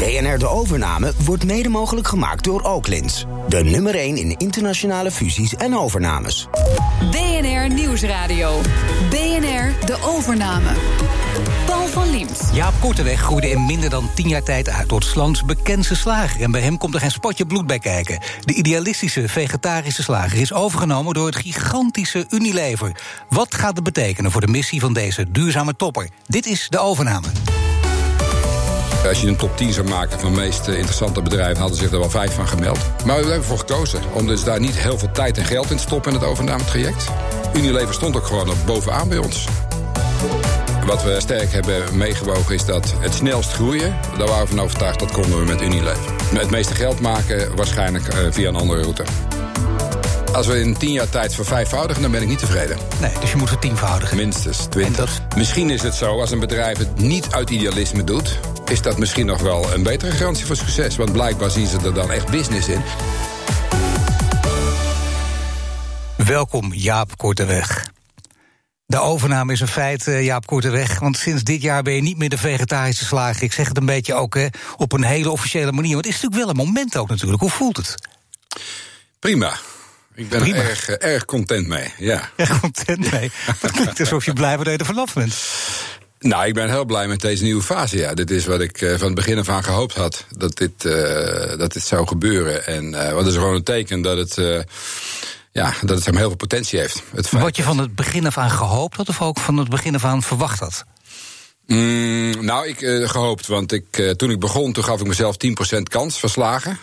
BNR De Overname wordt mede mogelijk gemaakt door Oaklins. De nummer 1 in internationale fusies en overnames. BNR Nieuwsradio. BNR De Overname. Paul van Liemt. Jaap Korteweg groeide in minder dan tien jaar tijd uit tot Slans bekendste slager. En bij hem komt er geen spotje bloed bij kijken. De idealistische vegetarische slager is overgenomen door het gigantische Unilever. Wat gaat het betekenen voor de missie van deze duurzame topper? Dit is de overname. Als je een top 10 zou maken van de meest eh, interessante bedrijven, hadden zich er wel vijf van gemeld. Maar we hebben ervoor gekozen om dus daar niet heel veel tijd en geld in te stoppen in het overnametraject. Unilever stond ook gewoon bovenaan bij ons. Wat we sterk hebben meegewogen is dat het snelst groeien, daar waren we van overtuigd dat konden we met Unilever. Het meeste geld maken waarschijnlijk eh, via een andere route. Als we in tien jaar tijd vervijfvoudigen, dan ben ik niet tevreden. Nee, dus je moet vertienvoudigen. Minstens 20. Misschien is het zo, als een bedrijf het niet uit idealisme doet... is dat misschien nog wel een betere garantie voor succes. Want blijkbaar zien ze er dan echt business in. Welkom, Jaap Korteweg. De overname is een feit, eh, Jaap Korteweg. Want sinds dit jaar ben je niet meer de vegetarische slager. Ik zeg het een beetje ook hè, op een hele officiële manier. Want het is natuurlijk wel een moment ook natuurlijk. Hoe voelt het? Prima. Ik ben Prima. er erg, eh, erg content mee, ja. Erg content mee. Het klinkt alsof je blij bent dat je er vanaf bent. Nou, ik ben heel blij met deze nieuwe fase. Ja, dit is wat ik eh, van het begin af aan gehoopt had. Dat dit, eh, dat dit zou gebeuren. En eh wat is gewoon een teken dat het, ja, dat het maar, heel veel potentie heeft. Het Wat je van het begin af aan gehoopt had, of ook van het begin af aan verwacht had? Mm, nou, ik eh, gehoopt. Want ik, toen ik begon, toen gaf ik mezelf 10% kans verslagen.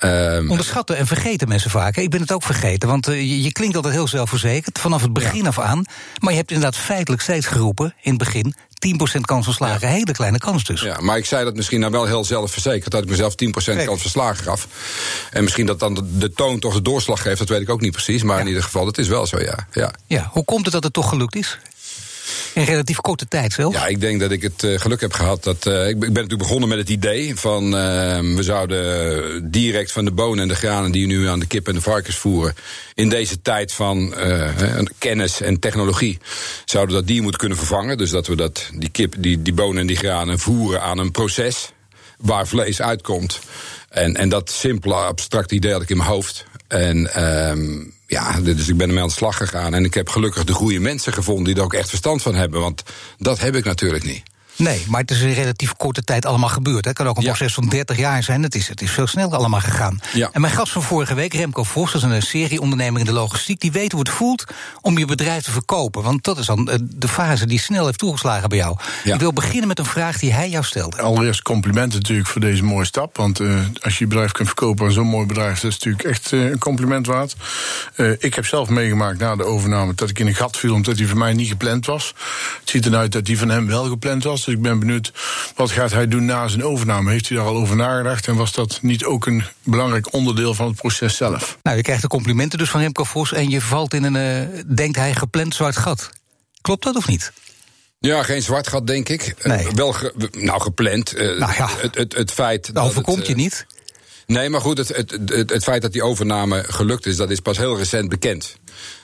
Ehm, Onderschatten en vergeten mensen vaak. Ik ben het ook vergeten, want eh, je, je klinkt altijd heel zelfverzekerd vanaf het begin af aan. Maar je hebt inderdaad feitelijk steeds geroepen in het begin: 10% kans van slagen. Hele kleine kans dus. Ja, maar ik zei dat misschien nou wel heel zelfverzekerd... dat ik mezelf 10% kans verslagen gaf. En misschien dat dan de, de toon toch de doorslag geeft... dat weet ik ook niet precies. Maar in ieder geval, het is wel zo, ja. ja. Ja, hoe komt het dat het toch gelukt is? In relatief korte tijd zelf? Ja, ik denk dat ik het eh, geluk heb gehad dat. eh, ik, ben- natuurlijk begonnen met het idee van. eh, we zouden direct van de bonen en de granen die we nu aan de kip en de varkens voeren. in deze tijd van eh, kennis en technologie. zouden dat dier moeten kunnen vervangen. Dus dat we dat, die kip, die, die bonen en die granen voeren aan een proces. waar vlees uitkomt. En, en dat simpele, abstracte idee had ik in mijn hoofd. En. Ja, dus ik ben ermee aan de slag gegaan. En ik heb gelukkig de goede mensen gevonden die er ook echt verstand van hebben. Want dat heb ik natuurlijk niet. Nee, maar het is in relatief korte tijd allemaal gebeurd. hè. Het kan ook een Ja. proces van 30 jaar zijn. Het is, het is veel sneller allemaal gegaan. Ja. En mijn gast van vorige week, Remco Vos, dat is een serieondernemer in de logistiek. Die weet hoe het voelt om je bedrijf te verkopen. Want dat is dan eh, de fase die snel heeft toegeslagen bij jou. Ja. Ik wil beginnen met een vraag die hij jou stelde. Allereerst complimenten natuurlijk voor deze mooie stap. Want eh, als je je bedrijf kunt verkopen aan zo'n mooi bedrijf, dat is natuurlijk echt eh, een compliment waard. Eh, ik heb zelf meegemaakt na de overname dat ik in een gat viel omdat die van mij niet gepland was. Het ziet eruit dat die van hem wel gepland was. Dus ik ben benieuwd wat gaat hij doen na zijn overname. Heeft hij daar al over nagedacht? En was dat niet ook een belangrijk onderdeel van het proces zelf? Nou, je krijgt de complimenten dus van Remco Vos. En je valt in een, eh, denkt hij, gepland zwart gat. Klopt dat of niet? Ja, geen zwart gat, denk ik. Eh, Nee. wel ge- nou, gepland. Eh, Nou ja. het, het, het feit. Dat dat overkomt het, je niet. Nee, maar goed, het, het, het, het feit dat die overname gelukt is, dat is pas heel recent bekend.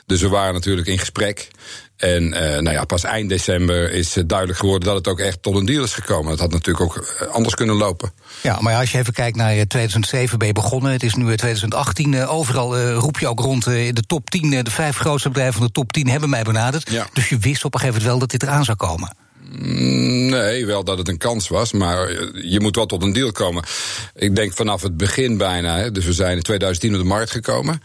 Dus we waren natuurlijk in gesprek. En eh, nou ja, pas eind december is eh, duidelijk geworden dat het ook echt tot een deal is gekomen. Dat had natuurlijk ook eh, anders kunnen lopen. Ja, maar als je even kijkt naar eh, 2007 ben je begonnen. Het is nu eh, 2018. eh, Overal roep je ook rond de top 10. eh, De vijf grootste bedrijven van de top 10 hebben mij benaderd. Ja. Dus je wist op een gegeven moment wel dat dit eraan zou komen. Mm, Nee, wel dat het een kans was, maar je moet wel tot een deal komen. Ik denk vanaf het begin bijna, dus we zijn in 2010 op de markt gekomen.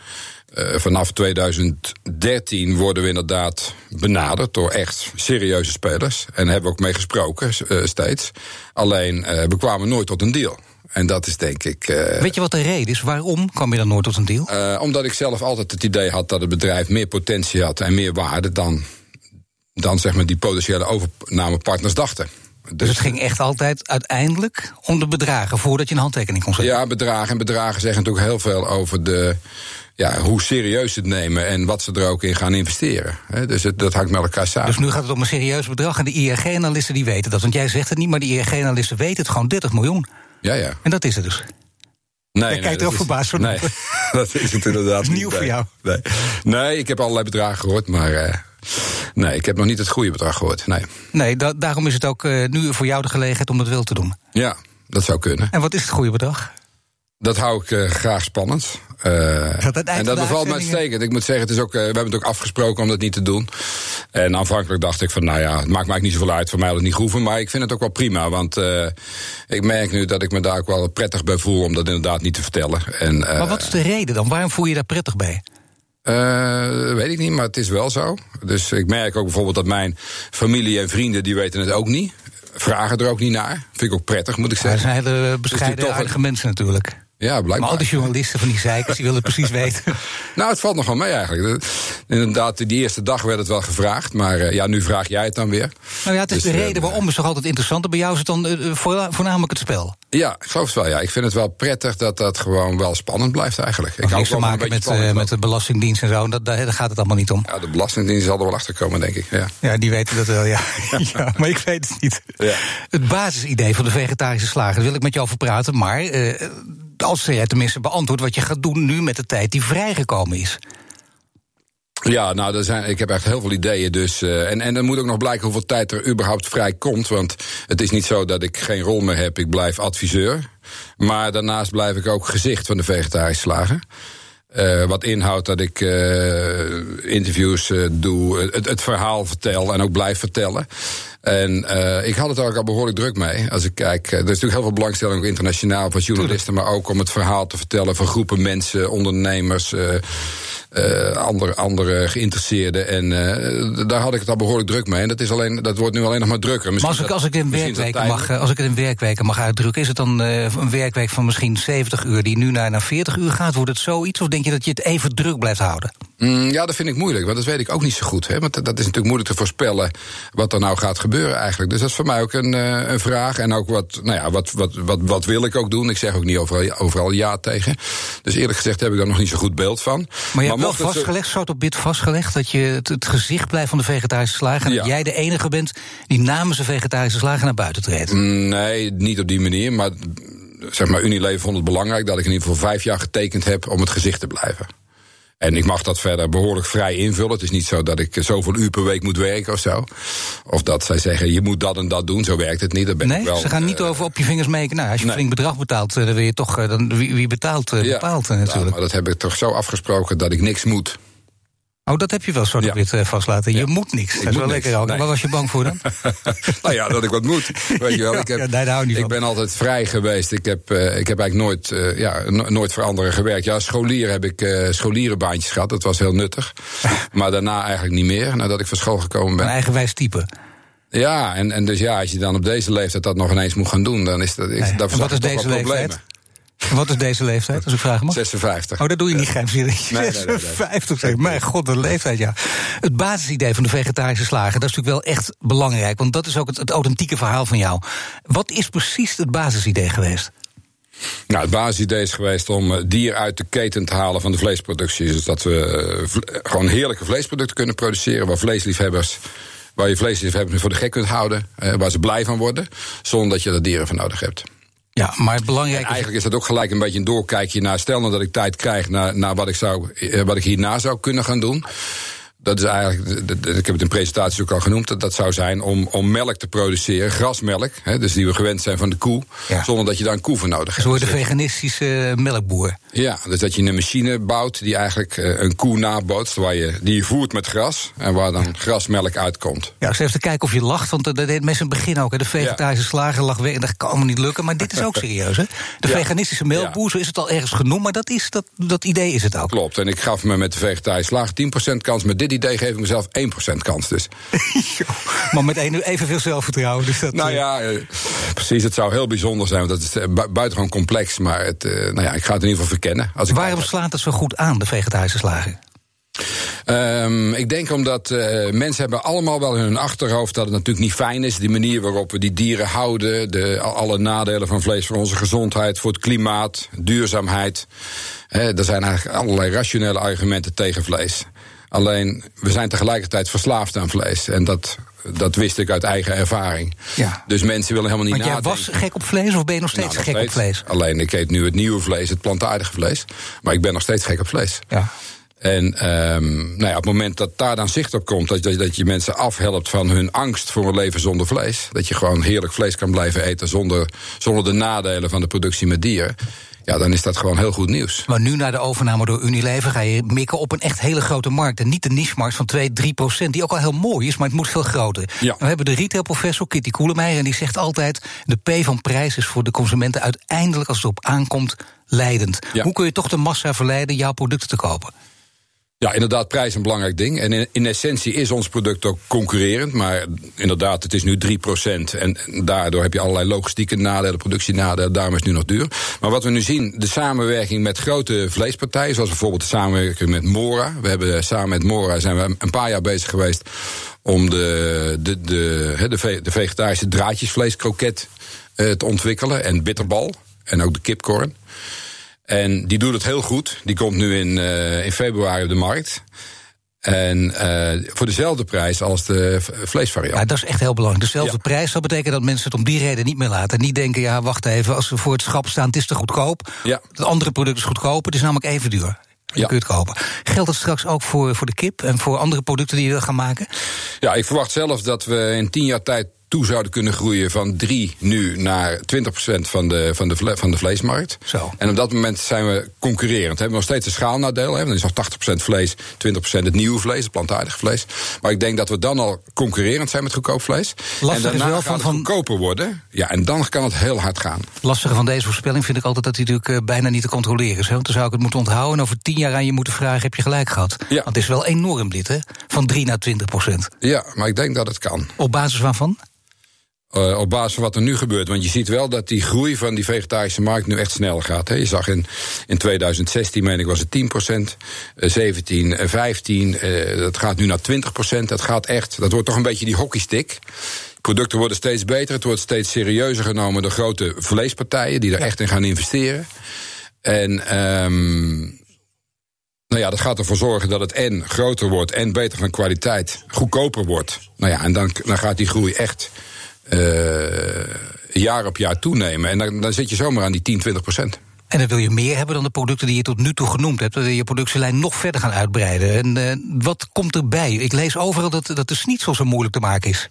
Eh, vanaf 2013 worden we inderdaad benaderd door echt serieuze spelers. En hebben we ook mee gesproken, eh, steeds. Alleen, eh, we kwamen nooit tot een deal. En dat is denk ik. Weet je wat de reden is? Waarom kwam je dan nooit tot een deal? omdat ik zelf altijd het idee had dat het bedrijf meer potentie had en meer waarde dan, dan zeg maar die potentiële overnamepartners dachten. Dus het ging echt altijd uiteindelijk om de bedragen voordat je een handtekening kon zetten. Ja, bedragen. En bedragen zeggen natuurlijk heel veel over de, ja, hoe serieus ze het nemen en wat ze er ook in gaan investeren. Dus het, dat hangt met elkaar samen. Dus nu gaat het om een serieus bedrag. En de IRG-analisten die weten dat. Want jij zegt het niet, maar de IRG-analisten weten het gewoon 30 miljoen. ja, ja. En dat is het dus. Nee, Jij kijkt er is- verbaasd van Nee, dat is het inderdaad nieuw voor nee. jou. Nee. nee, ik heb allerlei bedragen gehoord, maar eh, nee, ik heb nog niet het goede bedrag gehoord. Nee. Nee, da- daarom is het ook eh, nu voor jou de gelegenheid om dat wel te doen. Ja, dat zou kunnen. En wat is het goede bedrag? Dat hou ik uh, graag spannend. Uh, en dat bevalt me uitstekend. Ik moet zeggen, het is ook, uh, we hebben het ook afgesproken om dat niet te doen. En aanvankelijk dacht ik van, nou ja, het maakt mij niet zoveel uit. Voor mij dat het niet hoeven. Maar ik vind het ook wel prima. Want ik merk nu dat ik me daar ook wel prettig bij voel om dat inderdaad niet te vertellen. En, maar wat is de reden dan? Waarom voel je daar prettig bij? Uh, weet ik niet, maar het is wel zo. Dus ik merk ook bijvoorbeeld dat mijn familie en vrienden... die weten het ook niet. Vragen er ook niet naar. Vind ik ook prettig, moet ik zeggen. Ja, zijn hele bescheiden, dus aardige mensen natuurlijk. Ja, blijkbaar. Maar al die journalisten van die zeikers, die willen precies weten. nou, het valt nog wel mee eigenlijk. Inderdaad, die eerste dag werd het wel gevraagd. Maar uh, ja, nu vraag jij het dan weer. Nou ja, het is dus, de reden uh, waarom is toch altijd interessant. Bij jou is het dan uh, voornamelijk het spel. Ja, ik geloof het wel. Ja. Ik vind het wel prettig dat dat gewoon wel spannend blijft eigenlijk. Ik niks te maken met, met de Belastingdienst en zo. Dat, daar gaat het allemaal niet om. Ja, de Belastingdienst zal er wel achter komen, denk ik. Ja, ja die weten dat wel, ja. ja. maar ik weet het niet. Ja. Het basisidee van de vegetarische slager, daar wil ik met jou over praten. Maar als jij tenminste beantwoordt wat je gaat doen nu met de tijd die vrijgekomen is. Ja, nou, zijn, ik heb echt heel veel ideeën. Dus, uh, en, en dan moet ook nog blijken hoeveel tijd er überhaupt vrij komt. Want het is niet zo dat ik geen rol meer heb. Ik blijf adviseur. Maar daarnaast blijf ik ook gezicht van de vegetarische slager. Uh, wat inhoudt dat ik uh, interviews doe, het, verhaal vertel en ook blijf vertellen. En ik had het ook al behoorlijk druk mee. Als ik kijk, er is natuurlijk heel veel belangstelling ook internationaal van journalisten, maar ook om het verhaal te vertellen van groepen mensen, ondernemers uh, andere, andere geïnteresseerden. En uh, daar had ik het al behoorlijk druk mee. En dat, is alleen, dat wordt nu alleen nog maar drukker. Misschien maar als ik, als ik, in werkweken mag, als ik het in werkweken mag uitdrukken, is het dan uh, een werkweek van misschien 70 uur die nu naar, naar 40 uur gaat? Wordt het zoiets? Of denk je dat je het even druk blijft houden? Mm, ja, dat vind ik moeilijk, want dat weet ik ook niet zo goed. Hè? Want dat is natuurlijk moeilijk te voorspellen wat er nou gaat gebeuren eigenlijk. Dus dat is voor mij ook een, een vraag. En ook wat, nou ja, wat, wat, wat, wat wil ik ook doen? Ik zeg ook niet overal, overal ja tegen. Dus eerlijk gezegd heb ik daar nog niet zo goed beeld van. Maar, maar wel vastgelegd, zo op bit vastgelegd, dat je het, het, gezicht blijft van de vegetarische slager. En dat jij de enige bent die namens de vegetarische slager naar buiten treedt. Mm, nee, niet op die manier. Maar zeg maar, Unilever vond het belangrijk dat ik in ieder geval vijf jaar getekend heb om het gezicht te blijven. En ik mag dat verder behoorlijk vrij invullen. Het is niet zo dat ik zoveel uur per week moet werken of zo. Of dat zij zeggen, je moet dat en dat doen. Zo werkt het niet. Dat ben nee, ik wel, ze gaan niet uh, over op je vingers meken. Nou, als je nee. flink bedrag betaalt, dan wil je toch... Dan, wie, wie betaalt, ja, bepaalt uh, natuurlijk. Ja, maar dat heb ik toch zo afgesproken dat ik niks moet. Oh, dat heb je wel zo ja. wit vastlaten. Je ja. moet niks. Dat is wel lekker ook. Nee. Waar was je bang voor dan? nou ja, dat ik wat moet. Weet je wel. Ik, heb, ja, nee, daar niet ik ben altijd vrij geweest. Ik heb, uh, ik heb eigenlijk nooit, uh, ja, no nooit voor anderen gewerkt. Ja, scholier heb ik uh, scholierenbaantjes gehad. Dat was heel nuttig. maar daarna eigenlijk niet meer, nadat ik van school gekomen ben. Een eigenwijs type. Ja, en, en dus ja, als je dan op deze leeftijd dat nog ineens moet gaan doen, dan is dat. Is, nee. dat wat is deze leeftijd? Wat is deze leeftijd, als ik vraag mag? 56. Oh, dat doe je niet geheimzinnig. Nee, 56, nee, nee, Mijn god, de leeftijd, ja. Het basisidee van de vegetarische slager, dat is natuurlijk wel echt belangrijk. Want dat is ook het, het authentieke verhaal van jou. Wat is precies het basisidee geweest? Nou, het basisidee is geweest om dier uit de keten te halen van de vleesproductie. Dus dat we uh, gewoon heerlijke vleesproducten kunnen produceren... waar vleesliefhebbers waar je vleesliefhebbers voor de gek kunt houden... Uh, waar ze blij van worden, zonder dat je er dieren voor nodig hebt. Ja, maar het belangrijke. eigenlijk is dat ook gelijk een beetje een doorkijkje naar. Stel nou dat ik tijd krijg naar, naar wat, ik zou, wat ik hierna zou kunnen gaan doen dat is eigenlijk, ik heb het in presentaties ook al genoemd, dat, dat zou zijn om, om melk te produceren, grasmelk, hè, dus die we gewend zijn van de koe, ja. zonder dat je daar een koe voor nodig hebt. Zo de veganistische melkboer. Ja, dus dat je een machine bouwt die eigenlijk een koe nabootst, waar je, die je voert met gras en waar dan grasmelk uitkomt. Ja, ik even te kijken of je lacht, want dat deed mensen in het begin ook. Hè. De vegetarische slager lag weg en dat kan allemaal niet lukken, maar dit is ook serieus. Hè? De ja. veganistische melkboer, zo is het al ergens genoemd, maar dat, is, dat, dat idee is het ook. Klopt, en ik gaf me met de vegetarische slager 10% kans met dit idee geef ik mezelf 1% kans dus. maar met evenveel zelfvertrouwen. Dus dat, nou ja, uh, precies. Het zou heel bijzonder zijn. Want dat is uh, buitengewoon complex. Maar het, nou ja, ik ga het in ieder geval verkennen. Als ik Waarom slaat het zo goed aan, de vegetarische slagen? Um, ik denk omdat uh, mensen hebben allemaal wel in hun achterhoofd dat het natuurlijk niet fijn is. Die manier waarop we die dieren houden. De, alle nadelen van vlees voor onze gezondheid, voor het klimaat, duurzaamheid. He, er zijn eigenlijk allerlei rationele argumenten tegen vlees. Alleen, we zijn tegelijkertijd verslaafd aan vlees. En dat, dat wist ik uit eigen ervaring. Ja. Dus mensen willen helemaal niet Want nadenken. jij was gek op vlees of ben je nog steeds nou, nog gek steeds. op vlees? Alleen, ik eet nu het nieuwe vlees, het plantaardige vlees. Maar ik ben nog steeds gek op vlees. Ja. En ehm, nou ja, op het moment dat daar dan zicht op komt, dat, dat, dat je mensen afhelpt van hun angst voor een leven zonder vlees. Dat je gewoon heerlijk vlees kan blijven eten zonder, zonder de nadelen van de productie met dieren. Ja, dan is dat gewoon heel goed nieuws. Maar nu na de overname door Unilever ga je mikken op een echt hele grote markt. En niet de niche-markt van 2, 3 procent, die ook al heel mooi is, maar het moet veel groter. Ja. We hebben de retailprofessor Kitty Koelemeijer en die zegt altijd... de P van prijs is voor de consumenten uiteindelijk, als het op aankomt, leidend. Ja. Hoe kun je toch de massa verleiden jouw producten te kopen? Ja, inderdaad, prijs is een belangrijk ding. En in, essentie is ons product ook concurrerend. Maar inderdaad, het is nu 3%. En daardoor heb je allerlei logistieke nadelen, productienadelen. Daarom is het nu nog duur. Maar wat we nu zien, de samenwerking met grote vleespartijen. Zoals bijvoorbeeld de samenwerking met Mora. We hebben samen met Mora zijn we een paar jaar bezig geweest om de, de, de, de, ve- de vegetarische draadjesvleeskroket eh, te ontwikkelen. En bitterbal. En ook de kipcorn. En die doet het heel goed. Die komt nu in, eh, in februari op de markt. En eh, voor dezelfde prijs als de vleesvariant. Ja, dat is echt heel belangrijk. Dezelfde Ja. prijs, dat betekent dat mensen het om die reden niet meer laten. En niet denken, ja, wacht even, als we voor het schap staan, het is te goedkoop. Ja. Het andere product is goedkoper, het is namelijk even duur. Ja. je het kopen. Geldt dat straks ook voor, voor de kip en voor andere producten die je wil gaan maken? Ja, ik verwacht zelf dat we in tien jaar tijd toe zouden kunnen groeien van 3 nu naar 20% van de, van, de van de vleesmarkt. Zo. En op dat moment zijn we concurrerend. We hebben nog steeds een schaalnadeel. Hè? Dan is nog 80% vlees, 20% het nieuwe vlees, het plantaardige vlees. Maar ik denk dat we dan al concurrerend zijn met goedkoop vlees. Lastig en daarna is wel gaat van- het van- goedkoper worden. Ja, en dan kan het heel hard gaan. lastige van deze voorspelling vind ik altijd dat hij natuurlijk eh, bijna niet te controleren is. Hè? Want dan zou ik het moeten onthouden en over tien jaar aan je moeten vragen: heb je gelijk gehad? Ja. Want het is wel enorm dit, hè? Van 3 naar 20 procent. Ja, maar ik denk dat het kan. Op basis waarvan? Eh, op basis van wat er nu gebeurt. Want je ziet wel dat die groei van die vegetarische markt nu echt snel gaat. Hè. Je zag in, in 2016, meen ik, was het 10%, eh, 17, eh, 15, eh, dat gaat nu naar 20%. Dat gaat echt, dat wordt toch een beetje die hockeystick. Producten worden steeds beter, het wordt steeds serieuzer genomen door grote vleespartijen die er echt in gaan investeren. En ehm, nou ja, dat gaat ervoor zorgen dat het en groter wordt en beter van kwaliteit, goedkoper wordt. Nou ja, en dan, dan gaat die groei echt jaar op jaar toenemen. En dan, dan zit je zomaar aan die 10, 20 procent. En dan wil je meer hebben dan de producten die je tot nu toe genoemd hebt. Wil je je productielijn nog verder gaan uitbreiden. En eh, wat komt erbij? Ik lees overal dat, dat de schnitzel zo moeilijk te maken is.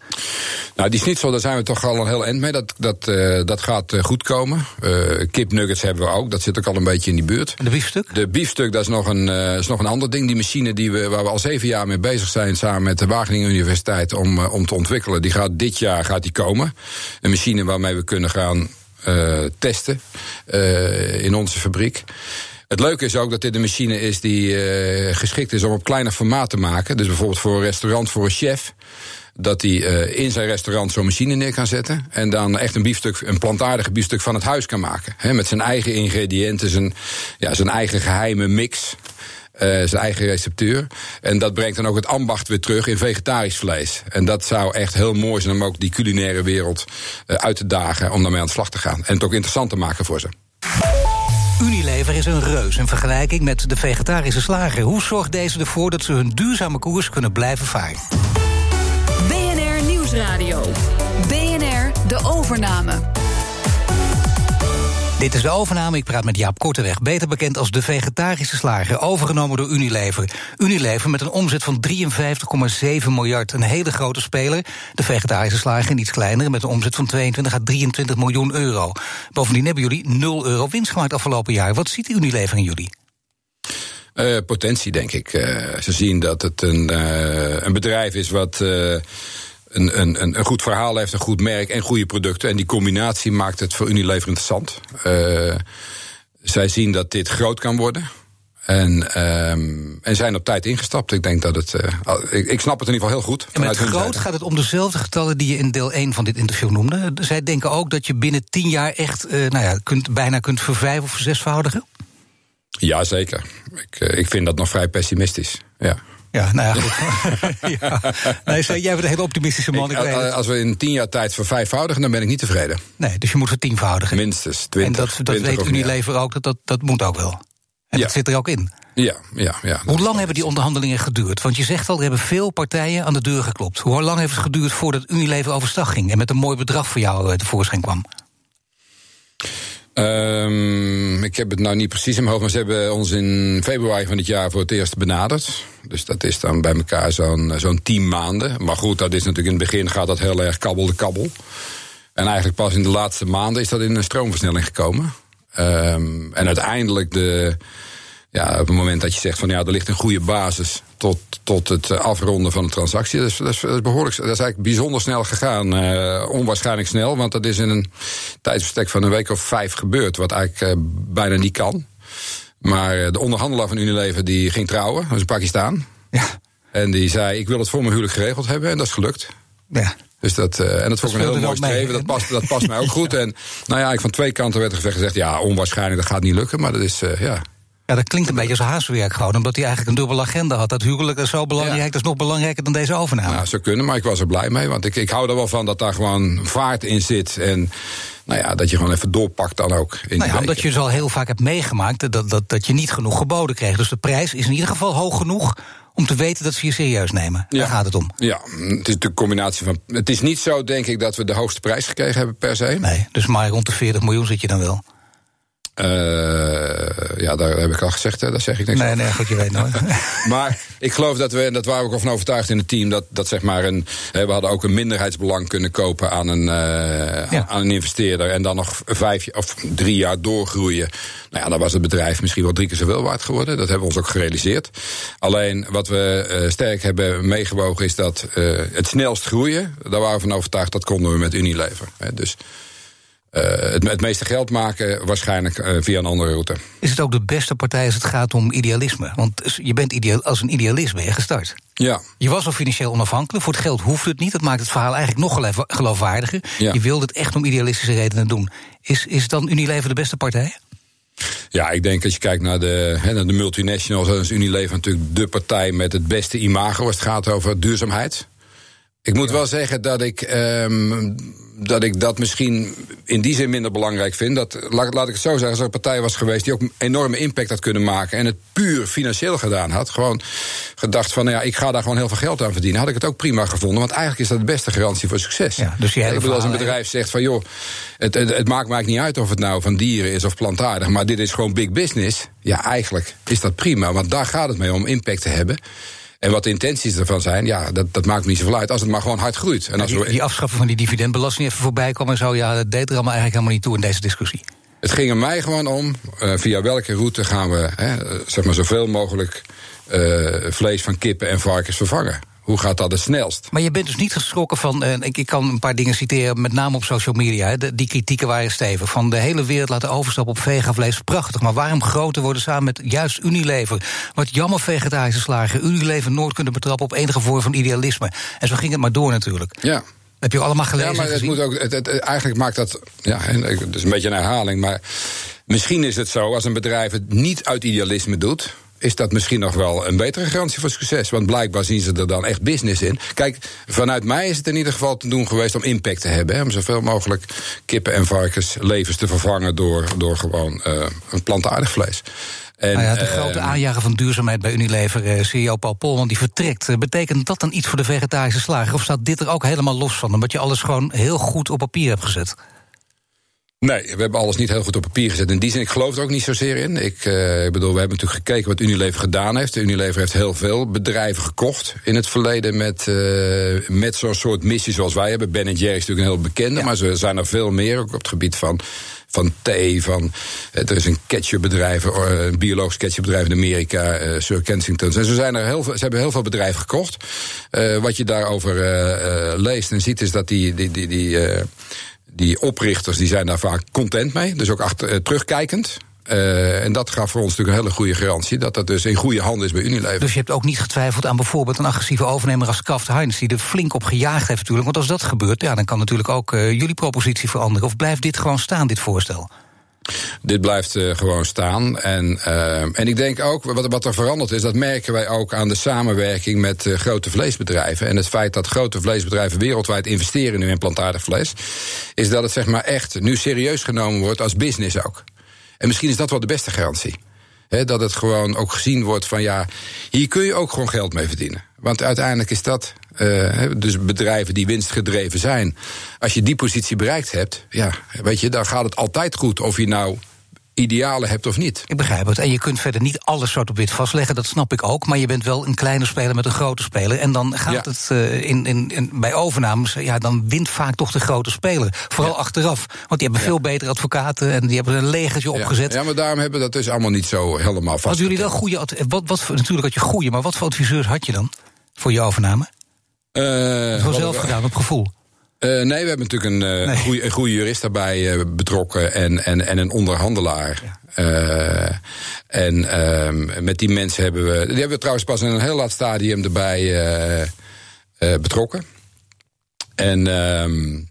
Nou, die schnitzel, daar zijn we toch al een heel eind mee. Dat, dat, eh, dat gaat eh, goed komen. Eh kipnuggets hebben we ook, dat zit ook al een beetje in die buurt. En de biefstuk? De biefstuk, dat is nog, een, is nog een ander ding. Die machine die we, waar we al zeven jaar mee bezig zijn... samen met de Wageningen Universiteit om, om te ontwikkelen... die gaat dit jaar gaat die komen. Een machine waarmee we kunnen gaan testen eh, in onze fabriek. Het leuke is ook dat dit een machine is die eh, geschikt is om op kleiner formaat te maken. Dus bijvoorbeeld voor een restaurant, voor een chef dat hij eh, in zijn restaurant zo'n machine neer kan zetten. En dan echt een biefstuk, een plantaardige biefstuk van het huis kan maken. Met zijn eigen ingrediënten, zijn, ja, zijn eigen geheime mix. Eh, zijn eigen receptuur. En dat brengt dan ook het ambacht weer terug in vegetarisch vlees. En dat zou echt heel mooi zijn om ook die culinaire wereld eh, uit te dagen. Om daarmee aan de slag te gaan. En het ook interessant te maken voor ze. Unilever is een reus in vergelijking met de vegetarische slager. Hoe zorgt deze ervoor dat ze hun duurzame koers kunnen blijven varen? BNR Nieuwsradio. BNR De Overname. Dit is de overname. Ik praat met Jaap Korteweg, beter bekend als de vegetarische slager, overgenomen door Unilever. Unilever met een omzet van 53,7 miljard, een hele grote speler. De vegetarische slager iets kleiner, met een omzet van 22 à 23 miljoen euro. Bovendien hebben jullie 0 euro winst gemaakt afgelopen jaar. Wat ziet Unilever in jullie? Eh, potentie, denk ik. Eh, ze zien dat het een, eh, een bedrijf is wat. Een, een, een goed verhaal heeft, een goed merk en goede producten. En die combinatie maakt het voor Unilever interessant. Eh, zij zien dat dit groot kan worden. En, ehm, en zijn op tijd ingestapt. Ik denk dat het. eh, ik, ik snap het in ieder geval heel goed. En met groot zijde. gaat het om dezelfde getallen die je in deel 1 van dit interview noemde. Zij denken ook dat je binnen 10 jaar echt eh, nou ja, kunt, bijna kunt vervijf of verzesvoudigen. Ja, zeker. Ik, ik vind dat nog vrij pessimistisch. Ja. Ja, nou ja, goed. ja. Nee, jij bent een hele optimistische man. Ik, Ik- weet het. als we in tien jaar tijd vervijfvoudigen, dan ben ik niet tevreden. Nee, dus je moet vertienvoudigen. Minstens 20. en dat, dat 20 weet. Unilever ook, dat, dat, dat moet ook wel. En Ja. dat zit er ook in. Ja, ja, ja. Hoe lang hebben die onderhandelingen geduurd? Want je zegt al, er hebben veel partijen aan de deur geklopt. Hoe lang heeft het geduurd voordat Unilever overstag ging... en met een mooi bedrag voor jou eh, tevoorschijn kwam? Ehm, ik heb het nou niet precies in mijn hoofd, maar ze hebben ons in februari van dit jaar voor het eerst benaderd. Dus dat is dan bij elkaar zo'n zo'n tien maanden. Maar goed, dat is natuurlijk in het begin gaat dat heel erg kabbel de kabbel. En eigenlijk pas in de laatste maanden is dat in een stroomversnelling gekomen. Um, en uiteindelijk de, ja, op het moment dat je zegt van ja, er ligt een goede basis tot, tot het afronden van de transactie. Dat is, dat is, behoorlijk, dat is eigenlijk bijzonder snel gegaan. Uh, onwaarschijnlijk snel, want dat is in een tijdsbestek van een week of vijf gebeurd, wat eigenlijk uh, bijna niet kan. Maar de onderhandelaar van Unilever die ging trouwen, dat is in Pakistan. Ja. En die zei: Ik wil het voor mijn huwelijk geregeld hebben, en dat is gelukt. Ja. Dus dat, uh, en dat vond ik een heel mooi streven. Dat past, dat past mij ook goed. En nou ja, ik van twee kanten werd er gezegd: ja, onwaarschijnlijk, dat gaat niet lukken. Maar dat is, uh, ja. Ja, dat klinkt een beetje als haaswerk gewoon, omdat hij eigenlijk een dubbele agenda had. Dat huwelijk is zo belangrijk, ja. dat is nog belangrijker dan deze overname. Nou, zou kunnen, maar ik was er blij mee. Want ik, ik hou er wel van dat daar gewoon vaart in zit. En nou ja, dat je gewoon even doorpakt dan ook. In nou ja, omdat je dus al heel vaak hebt meegemaakt dat, dat, dat je niet genoeg geboden kreeg. Dus de prijs is in ieder geval hoog genoeg om te weten dat ze je serieus nemen. Daar gaat het om. Ja, het is de combinatie van. Het is niet zo, denk ik, dat we de hoogste prijs gekregen hebben per se. Nee, dus maar rond de 40 miljoen zit je dan wel. Uh, ja, daar heb ik al gezegd, hè, daar zeg ik niks Nee, over. nee, goed, je weet nooit. maar ik geloof dat we, en dat waren we ook van overtuigd in het team, dat, dat zeg maar een. Hè, we hadden ook een minderheidsbelang kunnen kopen aan een, uh, ja. aan een investeerder. En dan nog vijf of drie jaar doorgroeien. Nou ja, dan was het bedrijf misschien wel drie keer zoveel waard geworden. Dat hebben we ons ook gerealiseerd. Alleen wat we uh, sterk hebben meegewogen is dat het snelst groeien. Daar waren we van overtuigd, dat konden we met Unilever. Hè, dus. Uh, het, het, meeste geld maken waarschijnlijk uh, via een andere route. Is het ook de beste partij als het gaat om idealisme? Want je bent ideal, als een idealist ben je gestart. Ja. Je was al financieel onafhankelijk. Voor het geld hoeft het niet. Dat maakt het verhaal eigenlijk nog geloofwaardiger. Ja. Je wilde het echt om idealistische redenen doen. Is, is dan Unilever de beste partij? Ja, ik denk als je kijkt naar de, naar de multinationals, dan is Unilever natuurlijk de partij met het beste imago als het gaat over duurzaamheid. Ik moet wel zeggen dat ik, um, dat ik dat misschien in die zin minder belangrijk vind. Dat, laat, laat ik het zo zeggen, als er een partij was geweest die ook een enorme impact had kunnen maken. en het puur financieel gedaan had. Gewoon gedacht van, nou ja, ik ga daar gewoon heel veel geld aan verdienen. had ik het ook prima gevonden. Want eigenlijk is dat de beste garantie voor succes. Ja, dus ik bedoel, als een bedrijf zegt van, joh, het, het, het maakt mij niet uit of het nou van dieren is of plantaardig. maar dit is gewoon big business. Ja, eigenlijk is dat prima. Want daar gaat het mee om impact te hebben. En wat de intenties ervan zijn, ja, dat, dat maakt me niet zoveel uit. Als het maar gewoon hard groeit. En als die, die afschaffen van die dividendbelasting even voorbij komen en zo, ja, dat deed er allemaal eigenlijk helemaal niet toe in deze discussie. Het ging er mij gewoon om, uh, via welke route gaan we hè, zeg maar zoveel mogelijk uh, vlees van kippen en varkens vervangen. Hoe gaat dat het snelst? Maar je bent dus niet geschrokken van. Uh, ik, ik, kan een paar dingen citeren, met name op social media. Hè, de, die kritieken waren stevig. Van de hele wereld laten overstappen op vegavlees. Prachtig. Maar waarom groter worden samen met juist Unilever? Wat jammer vegetarische slagen. Unilever nooit kunnen betrappen op enige vorm van idealisme. En zo ging het maar door natuurlijk. Ja. heb je allemaal gelezen? Ja, maar het moet ook, het, het, eigenlijk maakt dat. Ja, het is een beetje een herhaling. Maar misschien is het zo, als een bedrijf het niet uit idealisme doet is dat misschien nog wel een betere garantie voor succes. Want blijkbaar zien ze er dan echt business in. Kijk, vanuit mij is het in ieder geval te doen geweest om impact te hebben. Hè, om zoveel mogelijk kippen en varkens levens te vervangen door, door gewoon uh, een plantaardig vlees. En, nou ja, de grote uh, aanjager van duurzaamheid bij Unilever, uh, CEO Paul Polman, die vertrekt. Betekent dat dan iets voor de vegetarische slager? Of staat dit er ook helemaal los van? Omdat je alles gewoon heel goed op papier hebt gezet? Nee, we hebben alles niet heel goed op papier gezet. In die zin, ik geloof er ook niet zozeer in. Ik, uh, ik bedoel, we hebben natuurlijk gekeken wat Unilever gedaan heeft. Unilever heeft heel veel bedrijven gekocht in het verleden met, uh, met zo'n soort missie zoals wij hebben. Ben Jerry is natuurlijk een heel bekende, ja. maar er zijn er veel meer, ook op het gebied van van thee, van... er is een ketchupbedrijf, een biologisch ketchupbedrijf in Amerika, uh, Sir Kensington. En zo zijn er heel veel, ze hebben heel veel bedrijven gekocht. Wat je daarover leest en ziet is dat die... die, die, die die oprichters die zijn daar vaak content mee, dus ook achter, uh, terugkijkend. Uh, en dat gaf voor ons natuurlijk een hele goede garantie dat dat dus in goede handen is bij Unilever. Dus je hebt ook niet getwijfeld aan bijvoorbeeld een agressieve overnemer als Kraft Heinz, die er flink op gejaagd heeft natuurlijk. Want als dat gebeurt, ja, dan kan natuurlijk ook uh, jullie propositie veranderen. Of blijft dit gewoon staan, dit voorstel? Dit blijft uh, gewoon staan. En, uh, en ik denk ook, wat, wat er veranderd is, dat merken wij ook aan de samenwerking met uh, grote vleesbedrijven. En het feit dat grote vleesbedrijven wereldwijd investeren nu in plantaardig vlees, is dat het zeg maar echt nu serieus genomen wordt als business ook. En misschien is dat wel de beste garantie. Dat het gewoon ook gezien wordt van ja, hier kun je ook gewoon geld mee verdienen. Want uiteindelijk is dat, uh, dus bedrijven die winstgedreven zijn. Als je die positie bereikt hebt, ja, weet je, dan gaat het altijd goed of je nou idealen hebt of niet. Ik begrijp het. En je kunt verder niet alles zwart op wit vastleggen, dat snap ik ook. Maar je bent wel een kleine speler met een grote speler. En dan gaat Ja. het uh, in, in, in, bij overnames, ja, dan wint vaak toch de grote speler. Vooral Ja. achteraf. Want die hebben veel betere advocaten en die hebben een legertje opgezet. Ja, maar daarom hebben dat dus allemaal niet zo helemaal vast. Hadden jullie wel goede. Wat, wat, natuurlijk had je goede, maar wat voor adviseurs had je dan voor je overname? Gewoon zelf gedaan, op gevoel. Uh, nee, we hebben natuurlijk een, uh, Nee. een goede jurist daarbij uh, betrokken en, en, en een onderhandelaar. Uh, en uh, met die mensen hebben we. Die hebben we trouwens pas in een heel laat stadium erbij betrokken. En. Um,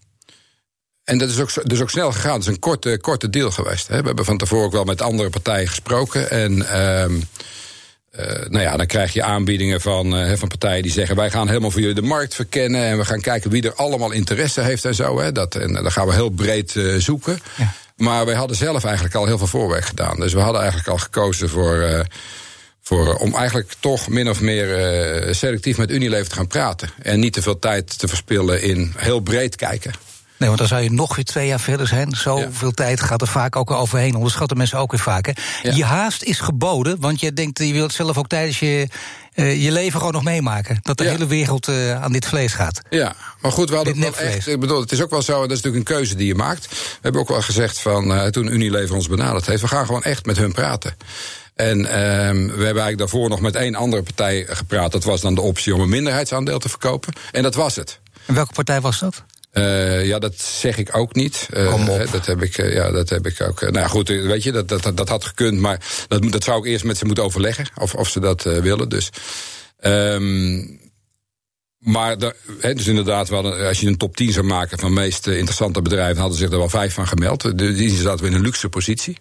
en dat is ook, dus ook snel gegaan. Het is een korte, korte deal geweest. Hè. We hebben van tevoren ook wel met andere partijen gesproken. En um, uh, nou ja, dan krijg je aanbiedingen van, uh, van partijen die zeggen: wij gaan helemaal voor jullie de markt verkennen. En we gaan kijken wie er allemaal interesse heeft en zo. Hè. Dat, en dan gaan we heel breed uh, zoeken. Ja. Maar wij hadden zelf eigenlijk al heel veel voorwerk gedaan. Dus we hadden eigenlijk al gekozen voor. Voor, om eigenlijk toch min of meer selectief met Unilever te gaan praten. En niet te veel tijd te verspillen in heel breed kijken. Nee, want dan zou je nog weer twee jaar verder zijn. Zoveel ja. tijd gaat er vaak ook overheen. Onderschatten mensen ook weer vaak. Hè? Ja. Je haast is geboden, want je denkt, je wilt zelf ook tijdens je, uh, je leven gewoon nog meemaken. Dat de ja. hele wereld uh, aan dit vlees gaat. Ja, maar goed, we hadden wel echt. Ik bedoel, het is ook wel zo, dat is natuurlijk een keuze die je maakt. We hebben ook wel gezegd van uh, toen Unilever ons benaderd heeft, we gaan gewoon echt met hun praten. En um, we hebben eigenlijk daarvoor nog met één andere partij gepraat. Dat was dan de optie om een minderheidsaandeel te verkopen. En dat was het. En welke partij was dat? Uh, ja, dat zeg ik ook niet. Uh. Dat heb ik, uh, ja, dat heb ik ook. nou ja, goed, weet je, dat, dat, dat had gekund. Maar dat, dat zou ik eerst met ze moeten overleggen. Of, of ze dat willen. Dus. Um, maar de, he, dus inderdaad, we hadden, als je een top 10 zou maken van de meest interessante bedrijven, hadden zich er wel vijf van gemeld. Die zaten we in een luxe positie.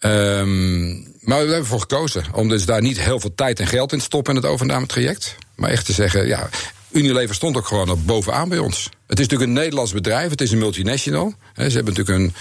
Um, maar we hebben ervoor gekozen om dus daar niet heel veel tijd en geld in te stoppen in het overnametraject. Maar echt te zeggen, ja, Unilever stond ook gewoon op bovenaan bij ons. Het is natuurlijk een Nederlands bedrijf, het is een multinational. Ze hebben natuurlijk een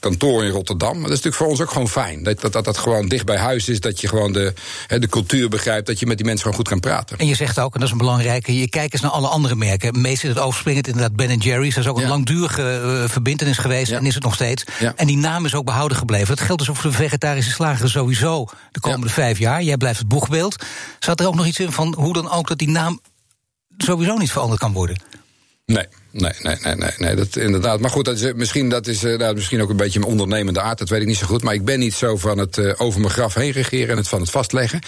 kantoor in Rotterdam. Maar dat is natuurlijk voor ons ook gewoon fijn. Dat dat, dat, dat gewoon dicht bij huis is, dat je gewoon de, de cultuur begrijpt, dat je met die mensen gewoon goed kan praten. En je zegt ook, en dat is een belangrijke, je kijkt eens naar alle andere merken. Meest is het overspringend inderdaad Ben Jerry's. Dat is ook een langdurige uh, verbindenis geweest Ja. en is het nog steeds. Ja. En die naam is ook behouden gebleven. Dat geldt dus ook voor de vegetarische slager sowieso de komende vijf jaar. Jij blijft het boegbeeld. Zat er ook nog iets in van hoe dan ook dat die naam sowieso niet veranderd kan worden? Nee, nee, nee, nee, nee, dat inderdaad. Maar goed, dat is, eh, misschien, dat is uh, nou, misschien ook een beetje mijn ondernemende aard, dat weet ik niet zo goed. Maar ik ben niet zo van het uh, over mijn graf heen regeren en het van het vastleggen.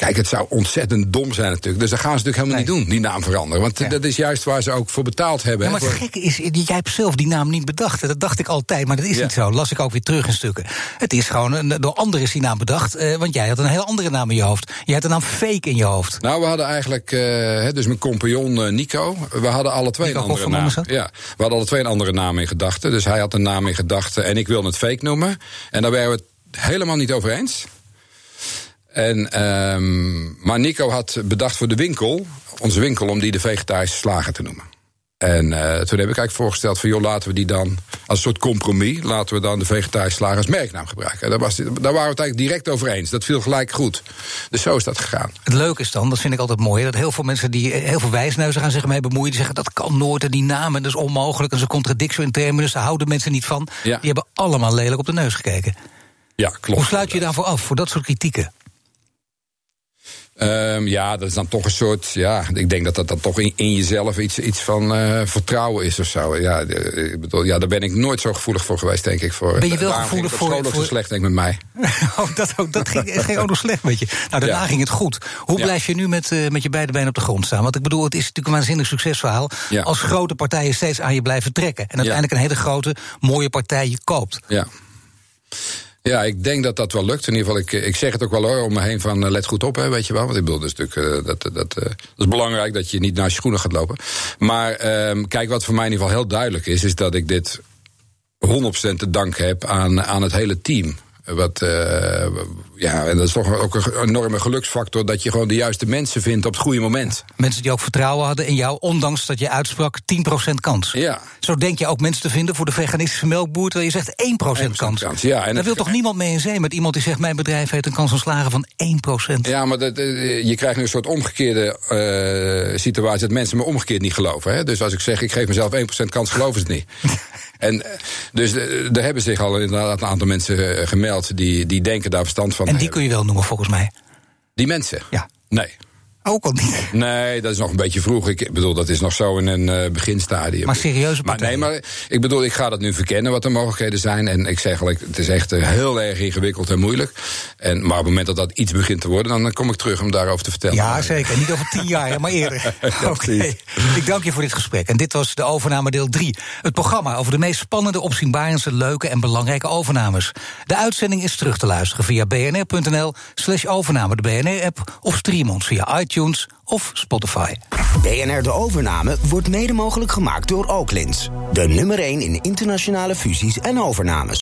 Kijk, het zou ontzettend dom zijn natuurlijk. Dus dat gaan ze natuurlijk helemaal Nee. niet doen, die naam veranderen. Want Ja. dat is juist waar ze ook voor betaald hebben. Ja, maar het gekke is, jij hebt zelf die naam niet bedacht. Dat dacht ik altijd, maar dat is Ja. niet zo. Las ik ook weer terug in stukken. Het is gewoon, een- door anderen is die naam bedacht. eh, want jij had een heel andere naam in je hoofd. Je had de naam Fake in je hoofd. Nou, we hadden eigenlijk, eh, dus mijn compagnon eh, Nico, we hadden alle twee Nico een andere naam. Ja, we hadden alle twee een andere naam in gedachten. Dus hij had een naam in gedachten en ik wilde het fake noemen. En daar waren we het helemaal niet over eens. En, ehm, maar Nico had bedacht voor de winkel, onze winkel, om die de vegetarische slager te noemen. En eh, toen heb ik eigenlijk voorgesteld van, joh, laten we die dan als een soort compromis, laten we dan de vegetarische slager als merknaam gebruiken. En daar, was, daar waren we het eigenlijk direct over eens. Dat viel gelijk goed. Dus zo is dat gegaan. Het leuke is dan, dat vind ik altijd mooi, dat heel veel mensen die eh, heel veel wijsneuzen gaan zich mee bemoeien, die zeggen dat kan nooit en die namen, dat is onmogelijk, dat is een contradictio in terminus, daar houden mensen niet van. Ja. Die hebben allemaal lelijk op de neus gekeken. Ja, klopt. Hoe sluit je daarvoor af, voor dat soort kritieken? Um, ja, dat is dan toch een soort. Ja, ik denk dat dat dan toch in, in jezelf iets, iets van uh, vertrouwen is of zo. Ja, de, ik bedoel, ja, daar ben ik nooit zo gevoelig voor geweest, denk ik. Voor, Ben je wel gevoelig ging het voor- voor- slecht, denk ik, met mij. Oh, dat, ook, dat ging, ging ook nog slecht met je. Nou, daarna Ja. ging het goed. Hoe Ja. blijf je nu met, eh, met je beide benen op de grond staan? Want ik bedoel, het is natuurlijk een waanzinnig succesverhaal. Ja. Als grote partijen steeds aan je blijven trekken. En uiteindelijk een hele grote, mooie partij je koopt. Ja. Ja, ik denk dat dat wel lukt. In ieder geval, ik, ik zeg het ook wel hoor, om me heen van eh, let goed op, hè, weet je wel. Want ik bedoel, dus natuurlijk, eh, dat, dat, eh, dat is belangrijk dat je niet naar je schoenen gaat lopen. Maar ehm, kijk, wat voor mij in ieder geval heel duidelijk is, is dat ik dit 100% te danken heb aan, aan het hele team. Wat, eh, ja, en dat is toch ook een enorme geluksfactor dat je gewoon de juiste mensen vindt op het goede moment. Mensen die ook vertrouwen hadden in jou, ondanks dat je uitsprak 10% kans. Ja. Zo denk je ook mensen te vinden voor de veganistische melkboer, terwijl je zegt 1% kans. kans, ja, en Daar het- wil toch niemand mee in zee met iemand die zegt: Mijn bedrijf heeft een kans van slagen van 1%. Ja, maar dat, eh, je krijgt nu een soort omgekeerde eh, situatie dat mensen me omgekeerd niet geloven. Hè? Dus als ik zeg ik geef mezelf 1% kans, geloven ze het niet. En eh, dus eh, er hebben zich al inderdaad een aantal mensen eh, gemeld die, die denken daar verstand van En die hebben. kun je wel noemen volgens mij. Die mensen? Ja. Nee. Ook al niet. Nee, dat is nog een beetje vroeg. Ik bedoel, dat is nog zo in een eh, beginstadium. Maar serieuze Maar nee, maar ik bedoel, ik ga dat nu verkennen wat de mogelijkheden zijn. En ik zeg eigenlijk, het is echt eh, heel erg ingewikkeld en moeilijk. En, maar op het moment dat dat iets begint te worden, dan, dan kom ik terug om daarover te vertellen. Ja, zeker. Niet over tien jaar, maar eerder. Oké. Ik dank je voor dit gesprek. En dit was de overname deel 3. Het programma over de meest spannende, opzienbarendste, leuke en belangrijke overnames. De uitzending is terug te luisteren via bnr.nl slash overname, de BNR-app... of stream ons via iTunes of Spotify. BNR De Overname wordt mede mogelijk gemaakt door Oaklins. De nummer 1 in internationale fusies en overnames.